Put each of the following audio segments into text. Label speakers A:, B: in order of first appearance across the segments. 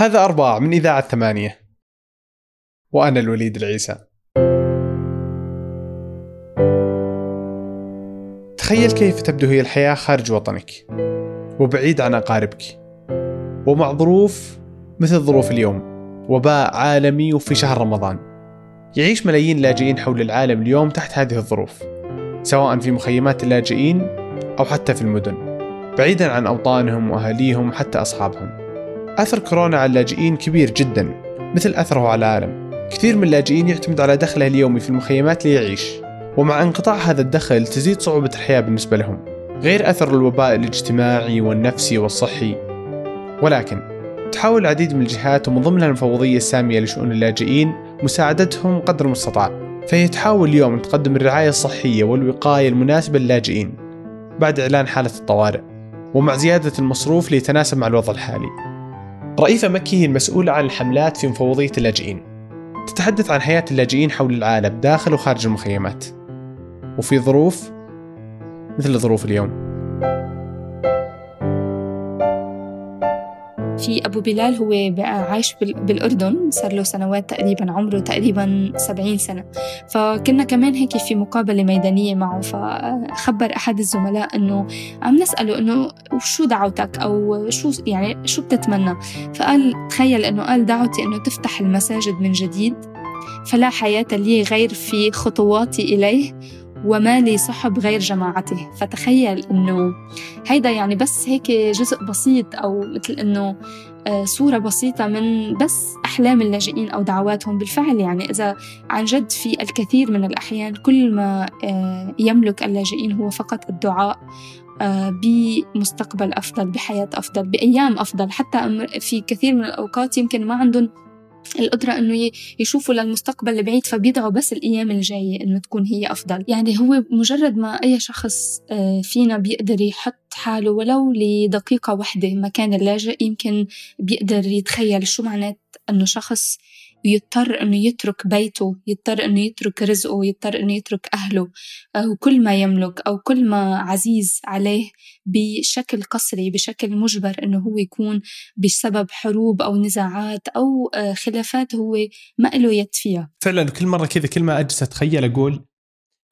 A: هذا أرباع من إذاعة ثمانية. وأنا الوليد العيسى. تخيل كيف تبدو هي الحياة خارج وطنك وبعيد عن أقاربك ومع ظروف مثل ظروف اليوم وباء عالمي وفي شهر رمضان. يعيش ملايين اللاجئين حول العالم اليوم تحت هذه الظروف سواء في مخيمات اللاجئين أو حتى في المدن بعيدا عن أوطانهم وأهاليهم وحتى أصحابهم. أثر كورونا على اللاجئين كبير جدا مثل أثره على العالم. كثير من اللاجئين يعتمد على دخله اليومي في المخيمات ليعيش ومع انقطاع هذا الدخل تزيد صعوبة الحياة بالنسبة لهم. غير أثر الوباء الاجتماعي والنفسي والصحي. ولكن تحاول العديد من الجهات ومن ضمنها المفوضية السامية لشؤون اللاجئين مساعدتهم قدر المستطاع. فهي تحاول اليوم أن تقدم الرعاية الصحية والوقاية المناسبة للاجئين بعد إعلان حالة الطوارئ ومع زيادة المصروف ليتناسب مع الوضع الحالي. رئيفة مكي هي المسؤولة عن الحملات في مفوضية اللاجئين. تتحدث عن حياة اللاجئين حول العالم داخل وخارج المخيمات. وفي ظروف مثل ظروف اليوم.
B: في أبو بلال هو عايش بالأردن صار له سنوات تقريبا عمره تقريبا سبعين سنة. فكنا كمان هيك في مقابلة ميدانية معه فخبر أحد الزملاء إنه عم نسأله إنه شو دعوتك أو شو يعني شو بتتمنى؟ فقال تخيل إنه قال دعوتي إنه تفتح المساجد من جديد فلا حياة لي غير في خطواتي إليه وما لي صحب غير جماعته فتخيل إنه هيدا يعني بس هيك جزء بسيط أو مثل إنه آه، صورة بسيطة من بس أحلام اللاجئين أو دعواتهم. بالفعل يعني إذا عن جد في الكثير من الأحيان كل ما آه، يملك اللاجئين هو فقط الدعاء آه، بمستقبل أفضل بحياة أفضل بأيام أفضل. حتى في كثير من الأوقات يمكن ما عندهم القدرة إنه يشوفوا للمستقبل البعيد فبيدعوا بس الأيام الجاية إنه تكون هي أفضل. يعني هو مجرد ما أي شخص آه، فينا بيقدر يحط حاله ولو لدقيقة واحدة مكان اللاجئ يمكن بيقدر يتخيل شو معنات إنه شخص يضطر إنه يترك بيته يضطر إنه يترك رزقه يضطر إنه يترك أهله وكل ما يملك أو كل ما عزيز عليه بشكل قسري بشكل مجبر إنه هو يكون بسبب حروب أو نزاعات أو آه، خلافات هو ما له يد فيها.
A: فعلا كل مرة كذا كل ما أجلس أتخيل أقول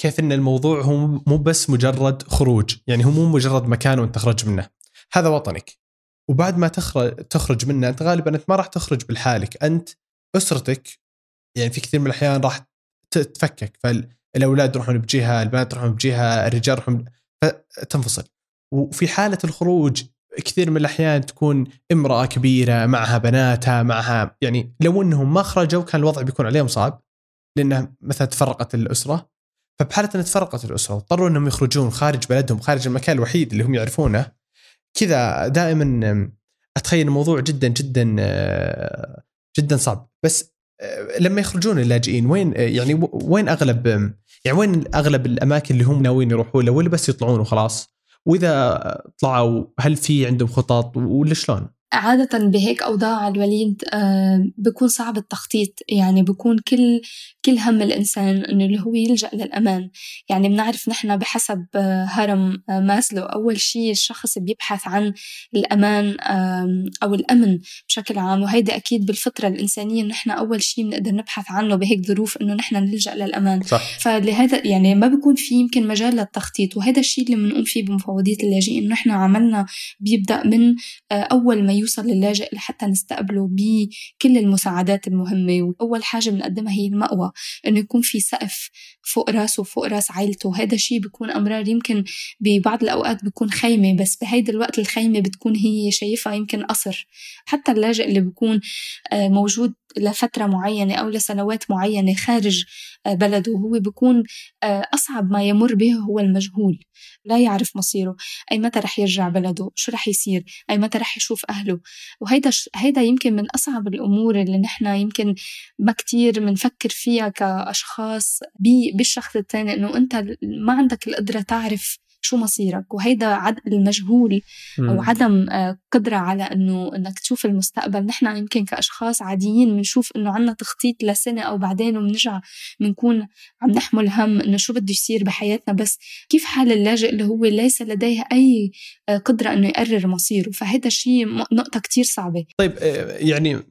A: كيف إن الموضوع هو مو بس مجرد خروج يعني هو مو مجرد مكان وأنت تخرج منه. هذا وطنك. وبعد ما تخرج تخرج منه أنت غالبا أنت ما راح تخرج بالحالك. أنت أسرتك يعني في كثير من الأحيان راح تتفكك فالأولاد يروحون بجهة البنات يروحون بجهة الرجال يروحون فتنفصل. وفي حالة الخروج كثير من الأحيان تكون امرأة كبيرة معها بناتها معها يعني لو إنهم ما خرجوا كان الوضع بيكون عليهم صعب لأنه مثلا تفرقت الأسرة. فبحالة إن تفرقت الأسرة واضطروا إنهم يخرجون خارج بلدهم خارج المكان الوحيد اللي هم يعرفونه كذا دائما أتخيل الموضوع جدا جدا جدا صعب. بس آه، لما يخرجون اللاجئين وين آه، يعني وين أغلب يعني وين أغلب الأماكن اللي هم ناويين يروحوا لها ولا بس يطلعون وخلاص؟ وإذا طلعوا هل في عندهم خطط؟ ولا شلون؟
B: عادة بهيك أوضاع الوليد آه، بكون صعب التخطيط. يعني بكون كل كل هم الإنسان إنه اللي هو يلجأ للأمان. يعني بنعرف نحن بحسب آه، هرم آه، ماسلو أول شيء الشخص بيبحث عن الأمان أو الأمن بشكل عام. وهيدا أكيد بالفطرة الإنسانية نحن أول شيء بنقدر نبحث عنه بهيك ظروف إنه نحن نلجأ للأمان.
A: صح.
B: فلهذا يعني ما بيكون في يمكن مجال للتخطيط. وهذا الشيء اللي بنقوم فيه بمفوضية اللاجئين. نحن عملنا بيبدأ من أول ما يوصل للاجئ لحتى نستقبله بكل المساعدات المهمة. وأول حاجة بنقدمها هي المأوى. إنه يكون في سقف فوق راسه وفوق راس عائلته هذا الشيء بيكون أمرار يمكن ببعض الأوقات بيكون خيمة بس بهيدا الوقت الخيمة بتكون هي شايفها يمكن قصر. حتى اللاجئ اللي بيكون آه، موجود لفترة معينة أو لسنوات معينة خارج آه، بلده هو بيكون آه، أصعب ما يمر به هو المجهول. لا يعرف مصيره. أي متى رح يرجع بلده؟ شو رح يصير؟ أي متى رح يشوف أهله؟ وهيدا هيدا يمكن من أصعب الأمور اللي نحن يمكن ما كتير بنفكر فيها كأشخاص بالشخص الثاني إنه أنت ما عندك القدرة تعرف شو مصيرك. وهيدا عد المجهول. أو عدم آه، قدرة على إنه إنك تشوف المستقبل. نحن يمكن كأشخاص عاديين بنشوف إنه عندنا تخطيط لسنة أو بعدين وبنرجع بنكون عم نحمل هم إنه شو بده يصير بحياتنا. بس كيف حال اللاجئ اللي هو ليس لديه أي آه، قدرة إنه يقرر مصيره؟ فهذا شيء نقطة كتير صعبة.
A: طيب آه، يعني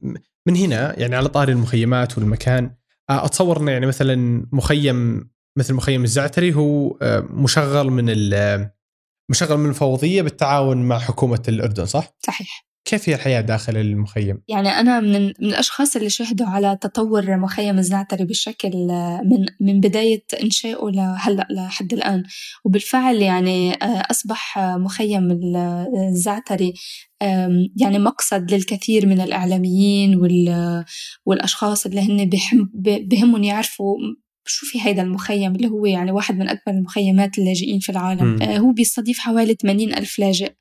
A: من هنا يعني على طاري المخيمات والمكان أتصور إنه يعني مثلا مخيم مثل مخيم الزعتري هو آه، مشغل من ال- مشغل من الفوضية بالتعاون مع حكومة الأردن صح؟
B: صحيح
A: كيف هي الحياة داخل المخيم؟
B: يعني أنا من من الأشخاص اللي شهدوا على تطور مخيم الزعتري بشكل آه، من من بداية إنشائه لهلأ لحد الآن وبالفعل يعني آه، أصبح آه، مخيم ال- الزعتري يعني مقصد للكثير من الإعلاميين وال- والأشخاص اللي هن بهم بهمهم يعرفوا شو في هيدا المخيم اللي هو يعني واحد من أكبر المخيمات اللاجئين في العالم. آه، هو بيستضيف حوالي 80 ألف لاجئ.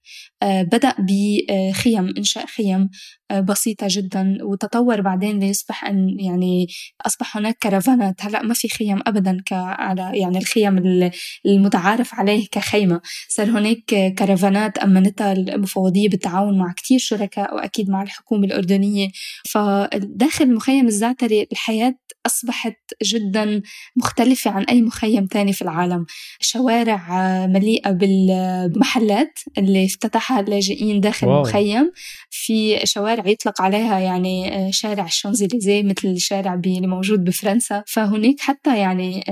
B: آه، بدأ بخيم إنشاء خيم. بسيطة جدا. وتطور بعدين ليصبح أن يعني أصبح هناك كرفانات هلأ ما في خيم أبدا على يعني الخيم ال- المتعارف عليه كخيمة. صار هناك كرفانات أمنتها المفوضية بالتعاون مع كتير شركاء وأكيد مع الحكومة الأردنية. فداخل مخيم الزعتري الحياة أصبحت جدا مختلفة عن أي مخيم تاني في العالم. شوارع آه، مليئة بالمحلات اللي افتتحها اللاجئين داخل
A: واو.
B: المخيم. في شوارع يطلق عليها يعني آه، شارع الشانزليزيه مثل الشارع اللي موجود بفرنسا. فهناك حتى يعني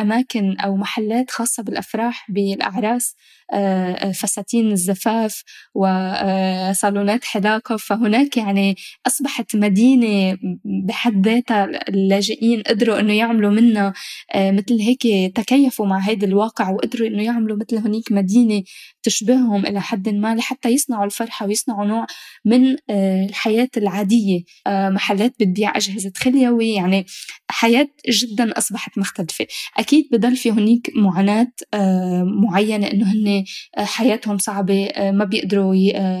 B: أماكن أو محلات خاصة بالأفراح بالأعراس آه، آه، فساتين الزفاف وصالونات حلاقة فهناك يعني أصبحت مدينة بحد ذاتها اللاجئين قدروا إنه يعملوا منها مثل هيك تكيفوا مع هيدا الواقع وقدروا إنه يعملوا مثل هنيك مدينة تشبههم إلى حد ما لحتى يصنعوا الفرحة ويصنعوا نوع من آه، الحياة العادية. آه، محلات بتبيع أجهزة خليوي يعني حياة جدا أصبحت مختلفة. أكيد بضل في هنيك معاناة آه، معينة إنه هن حياتهم صعبة ما بيقدروا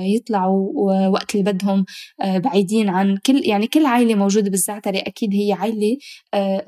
B: يطلعوا وقت اللي بدهم بعيدين عن كل يعني كل عائلة موجودة بالزعترة أكيد هي عائلة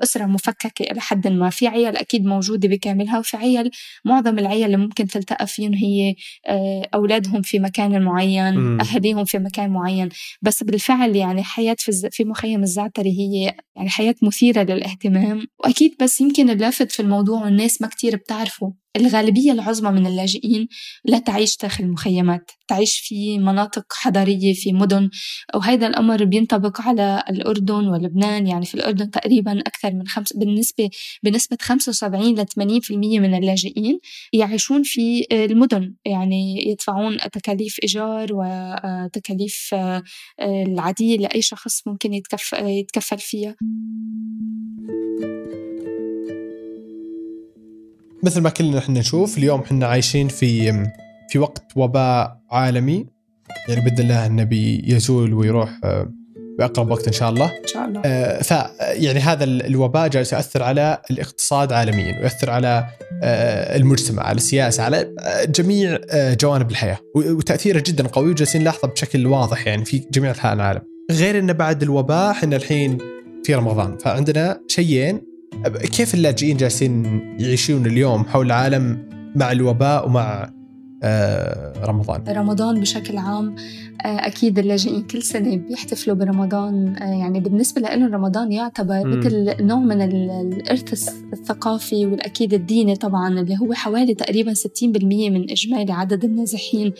B: أسرة مفككة إلى حد ما. في عيال أكيد موجودة بكاملها وفي عيال معظم العيال اللي ممكن تلتقى فيهم هي آه، أولادهم في مكان معين
A: مم.
B: أهاليهم في مكان معين بس بالفعل يعني حياة في. في مخيم الزعتري هي يعني حياة مثيرة للاهتمام وأكيد بس يمكن اللافت في الموضوع والناس ما كتير بتعرفه الغالبية العظمى من اللاجئين لا تعيش داخل مخيمات تعيش في مناطق حضرية في مدن وهذا الأمر بينطبق على الأردن ولبنان. يعني في الأردن تقريبا أكثر من خمس بالنسبة بنسبة 75 ل 80% من اللاجئين يعيشون في المدن. يعني يدفعون تكاليف إيجار وتكاليف آه، آه، العادية لأي شخص ممكن يتكف يتكفل فيها.
A: مثل ما كلنا إحنا نشوف اليوم إحنا عايشين في في وقت وباء عالمي. يعني بإذن الله إنه بيزول ويروح آه، بأقرب وقت إن شاء الله.
B: إن شاء الله.
A: آه، ف يعني هذا ال- الوباء جالس ياثر على الاقتصاد عالميا ويأثر على آه، المجتمع على السياسة على جميع آه، جوانب الحياة. وتأثيره جدا قوي وجالسين نلاحظه بشكل واضح يعني في جميع أنحاء العالم. غير انه بعد الوباء إحنا الحين في رمضان فعندنا شيئين كيف اللاجئين جالسين يعيشون اليوم حول العالم مع الوباء ومع آه، رمضان؟
B: رمضان بشكل عام أكيد اللاجئين كل سنة بيحتفلوا برمضان. آه، يعني بالنسبة لهم رمضان يعتبر. مثل نوع من ال- الإرث الثقافي والأكيد الديني طبعا اللي هو حوالي تقريبا 60% من إجمالي عدد النازحين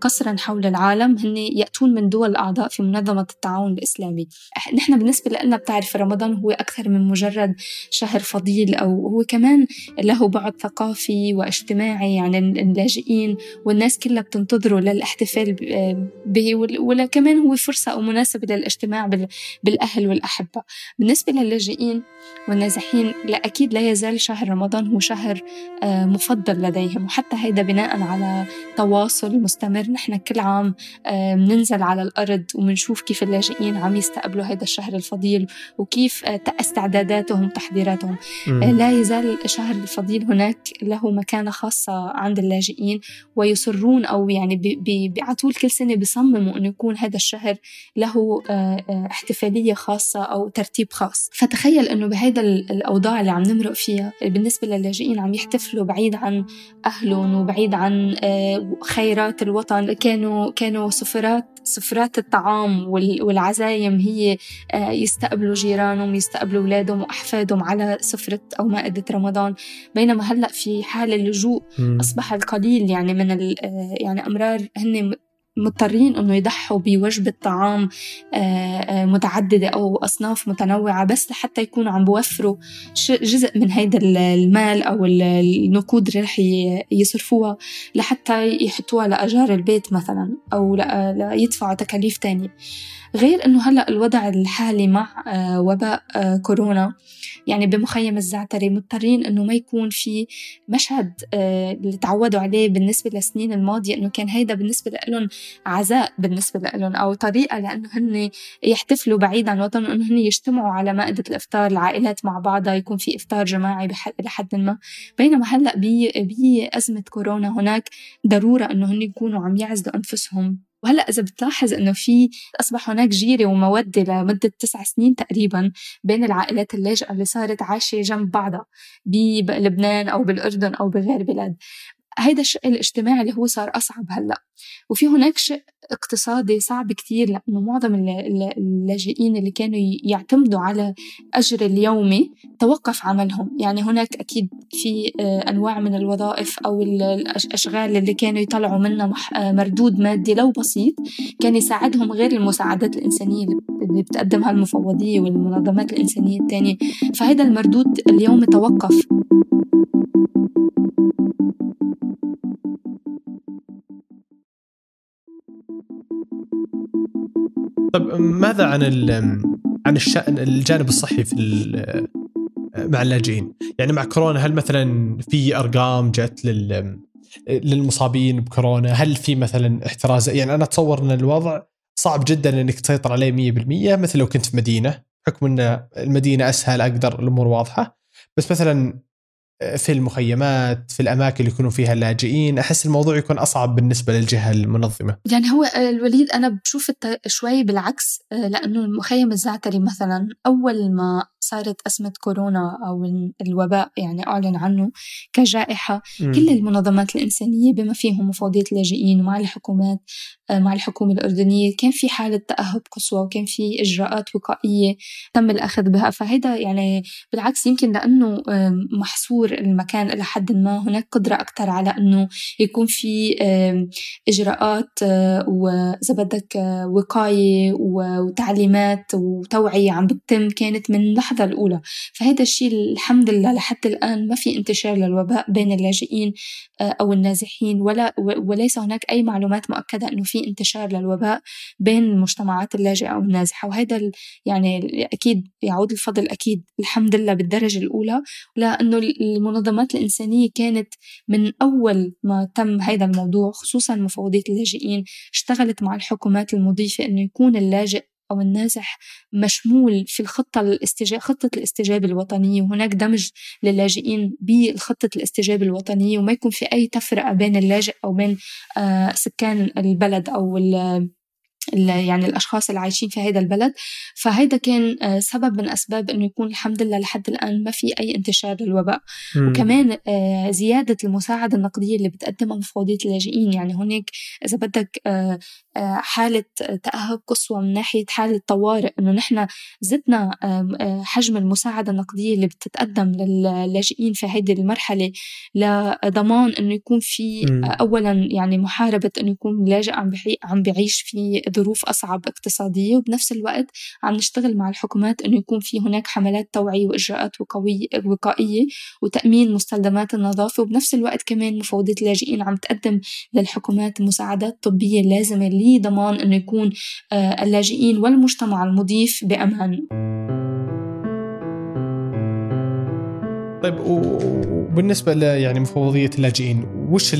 B: قسرا حول العالم. هن يأتون من دول أعضاء في منظمة التعاون الإسلامي. نحن بالنسبة لنا بتعرف رمضان هو أكثر من مجرد شهر فضيل أو هو كمان له بعد ثقافي واجتماعي. يعني اللاجئين والناس كلها بتنتظره للاحتفال ب- وال- ولا كمان هو فرصة أو مناسبة للاجتماع بال- بالأهل والأحبة. بالنسبة للاجئين والنازحين لا أكيد لا يزال شهر رمضان هو شهر آه، مفضل لديهم. وحتى هيدا بناء على تواصل مستمر. نحن كل عام آه، بننزل على الأرض وبنشوف كيف اللاجئين عم يستقبلوا هذا الشهر الفضيل وكيف آه، استعداداتهم تحضيراتهم. لا يزال شهر الفضيل هناك له مكانة خاصة عند اللاجئين ويصرون أو يعني ب- ب- ب- على طول كل سنة بيصمموا صمموا انه يكون هذا الشهر له احتفالية خاصة أو ترتيب خاص. فتخيل أنه بهذا الأوضاع اللي عم نمرق فيها بالنسبة للاجئين عم يحتفلوا بعيد عن أهلهم وبعيد عن خيرات الوطن. كانوا كانوا سفرات سفرات الطعام والعزايم هي يستقبلوا جيرانهم يستقبلوا أولادهم وأحفادهم على سفرة أو مائدة رمضان. بينما هلأ في حال اللجوء أصبح القليل يعني من يعني أمرار هن مضطرين إنه يضحوا بوجبة طعام آه، آه، متعددة أو أصناف متنوعة بس لحتى يكونوا عم بوفروا جزء من هيدا المال أو النقود اللي رح يصرفوها لحتى يحطوها لأجار البيت مثلا أو ليدفعوا تكاليف تانية. غير إنه هلأ الوضع الحالي مع آه، وباء كورونا يعني بمخيم الزعتري مضطرين إنه ما يكون في مشهد اللي تعودوا عليه بالنسبة للسنين الماضية إنه كان هيدا بالنسبة لهم عزاء بالنسبة لهم أو طريقة لأنه هن يحتفلوا بعيد عن وطنهم أنه هن يجتمعوا على مائدة الإفطار العائلات مع بعضها يكون في إفطار جماعي لحد ما. بينما هلأ بأزمة كورونا هناك ضرورة أنه هن يكونوا عم يعزلوا أنفسهم. وهلأ إذا بتلاحظ إنه في أصبح هناك جيرة ومودة لمدة تسع سنين تقريبا بين العائلات اللاجئه اللي صارت عايشة جنب بعضها بلبنان أو بالأردن أو بغير بلاد. هيدا الشق الاجتماعي اللي هو صار أصعب هلأ. وفي هناك شق اقتصادي صعب كتير لأنه معظم اللاجئين اللي كانوا يعتمدوا على أجر اليومي توقف عملهم. يعني هناك أكيد في آه، أنواع من الوظائف أو الأشغال اللي كانوا يطلعوا منها آه، مردود مادي لو بسيط كان يساعدهم غير المساعدات الإنسانية اللي بتقدمها المفوضية والمنظمات الإنسانية التانية. فهذا المردود اليومي توقف.
A: طيب ماذا عن عن الشأن الجانب الصحي في مع اللاجئين؟ يعني مع كورونا هل مثلا في أرقام جت لل للمصابين بكورونا؟ هل في مثلا احتراز؟ يعني أنا أتصور إن الوضع صعب جدا إنك تسيطر عليه 100% مثل لو كنت في مدينة بحكم إن المدينة أسهل أقدر الأمور واضحة بس مثلا في المخيمات في الأماكن اللي يكونوا فيها اللاجئين أحس الموضوع يكون أصعب بالنسبة للجهة المنظمة
B: يعني هو الوليد أنا بشوف شوي بالعكس لأنه المخيم الزعتري مثلا أول ما صارت أزمة كورونا أو الوباء يعني أعلن عنه كجائحة م. كل المنظمات الإنسانية بما فيهم مفوضية اللاجئين ومع الحكومات آه، مع الحكومة الأردنية كان في حالة تأهب قصوى وكان في إجراءات وقائية تم الأخذ بها فهذا يعني بالعكس يمكن لأنه محصور المكان إلى حد ما هناك قدرة أكثر على أنه يكون في إجراءات آه، وإذا بدك آه، وقاية وتعليمات وتوعية عم بتتم كانت من لحظة اللحظة الأولى. فهذا الشيء الحمد لله لحد الآن ما في انتشار للوباء بين اللاجئين آه، أو النازحين ولا وليس هناك أي معلومات مؤكدة أنه في انتشار للوباء بين المجتمعات اللاجئة أو النازحة. وهذا يعني أكيد يعود الفضل أكيد الحمد لله بالدرجة الأولى. لأنه المنظمات الإنسانية كانت من أول ما تم هذا الموضوع خصوصا مفوضية اللاجئين اشتغلت مع الحكومات المضيفة أنه يكون اللاجئ أو النازح مشمول في الخطة الاستجابة خطة الاستجابة الوطنية وهناك دمج للاجئين بخطة الاستجابة الوطنية وما يكون في أي تفرقة بين اللاجئ أو بين آه، سكان البلد أو يعني الأشخاص اللي عايشين في هذا البلد فهيدا كان آه، سبب من أسباب إنه يكون الحمد لله لحد الآن ما في أي انتشار للوباء مم. وكمان آه، زيادة المساعدة النقدية اللي بتقدمها مفوضيه اللاجئين يعني هناك إذا بدك آه، حالة تأهب قصوى من ناحية حالة طوارئ إنه نحن زدنا حجم المساعدة النقدية اللي بتتقدم للاجئين في هذه المرحلة لضمان إنه يكون في مم. اولا يعني محاربة إنه يكون اللاجئ عم عم بيعيش في ظروف أصعب اقتصادية وبنفس الوقت عم نشتغل مع الحكومات إنه يكون في هناك حملات توعية وإجراءات وقائية وتأمين مستلزمات النظافة وبنفس الوقت كمان مفوضية اللاجئين عم تقدم للحكومات المساعدات الطبية اللازمة لضمان إنه يكون آه، اللاجئين والمجتمع المضيف بأمان.
A: طيب وبالنسبة ل يعني مفوضيه اللاجئين وش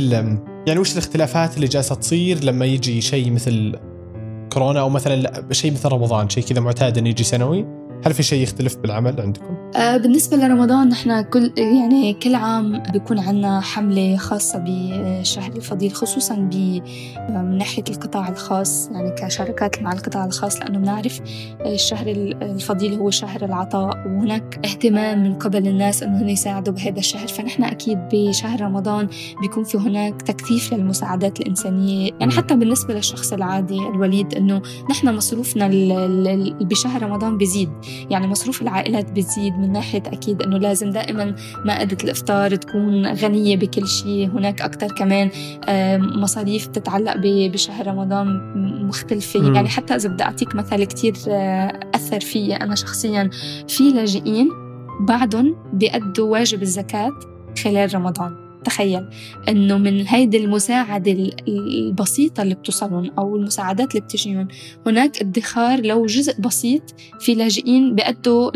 A: يعني وش الاختلافات اللي جالسة تصير لما يجي شيء مثل كورونا أو مثلا شيء مثل رمضان شيء كذا معتاد إنه يجي سنوي. هل في شيء يختلف بالعمل عندكم؟
B: آه بالنسبة لرمضان نحن كل يعني كل عام بيكون عندنا حملة خاصة بشهر الفضيل خصوصا من ناحية القطاع الخاص يعني كشركات مع القطاع الخاص لأنه بنعرف الشهر الفضيل هو شهر العطاء وهناك اهتمام من قبل الناس أنه هن يساعدوا بهذا الشهر. فنحن أكيد بشهر رمضان بيكون في هناك تكثيف للمساعدات الإنسانية. يعني حتى بالنسبة للشخص العادي الوليد أنه نحن مصروفنا بشهر رمضان بيزيد. يعني مصروف العائلات بتزيد من ناحية أكيد أنه لازم دائما مائدة الإفطار تكون غنية بكل شيء. هناك أكثر كمان مصاريف تتعلق بشهر رمضان مختلفة. م. يعني حتى إذا بدي أعطيك مثل كتير آه، أثر فيي أنا شخصيا في لاجئين بعدهم بيأدوا واجب الزكاة خلال رمضان. تخيل إنه من هيدي المساعدة البسيطة اللي بتوصلهم أو المساعدات اللي بتجيهم هناك ادخار لو جزء بسيط في لاجئين بيأدوا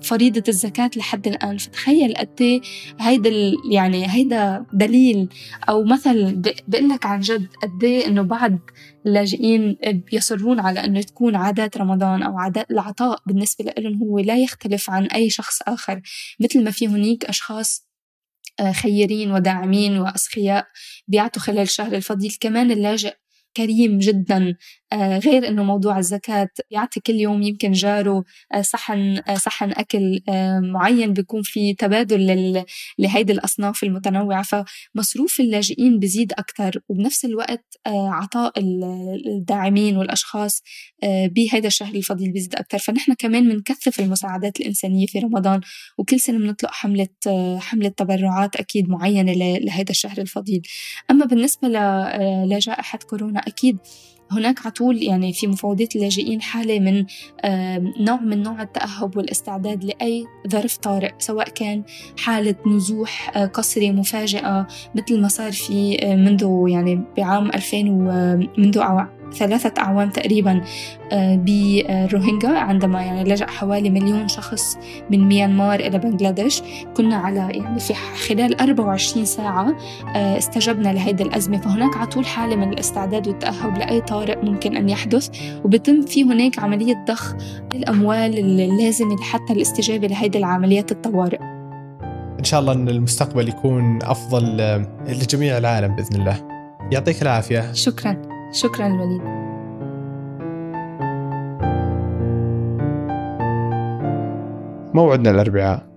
B: فريضة الزكاة لحد الآن. فتخيل قد إيه هيدا يعني هيدا دليل أو مثل بقول لك عن جد قد إيه إنه بعد اللاجئين بيصرون على أنه تكون عادات رمضان أو عادات العطاء بالنسبة لهم هو لا يختلف عن أي شخص آخر. مثل ما في هنيك أشخاص آه، خيرين وداعمين وأسخياء بيعطوا خلال شهر الفضيل كمان اللاجئ كريم جدا. آه، غير إنه موضوع الزكاة يعطي كل يوم يمكن جاره آه، صحن صحن أكل معين بيكون في تبادل لهيدي الأصناف المتنوعة. فمصروف اللاجئين بزيد أكثر وبنفس الوقت عطاء الداعمين والأشخاص بهيدا الشهر الفضيل بزيد أكثر فنحن كمان بنكثف المساعدات الإنسانية في رمضان وكل سنة بنطلق حملة حملة تبرعات أكيد معينة لهيدا الشهر الفضيل. أما بالنسبة لجائحة كورونا أكيد هناك على طول يعني في مفوضية اللاجئين حالة من نوع من نوع التأهب والاستعداد لأي ظرف طارئ سواء كان حالة نزوح آه، قسري مفاجئة مثل ما صار في آه، منذ يعني بعام 2000 ومنذ ثلاثة أعوام تقريبا آه، بالروهينجا عندما يعني لجأ حوالي مليون شخص من ميانمار إلى بنغلاديش. كنا على يعني في خلال 24 ساعة آه، استجبنا لهيدي الأزمة. فهناك على طول حالة من الاستعداد والتأهب لأي طارئ ممكن أن يحدث. وبتم في هناك عملية ضخ الأموال اللازمة حتى الاستجابة لهيدي العمليات الطوارئ.
A: إن شاء الله أن المستقبل يكون أفضل آه، لجميع العالم بإذن الله. يعطيك العافية.
B: شكراً. شكرا الوليد
A: موعدنا الأربعاء.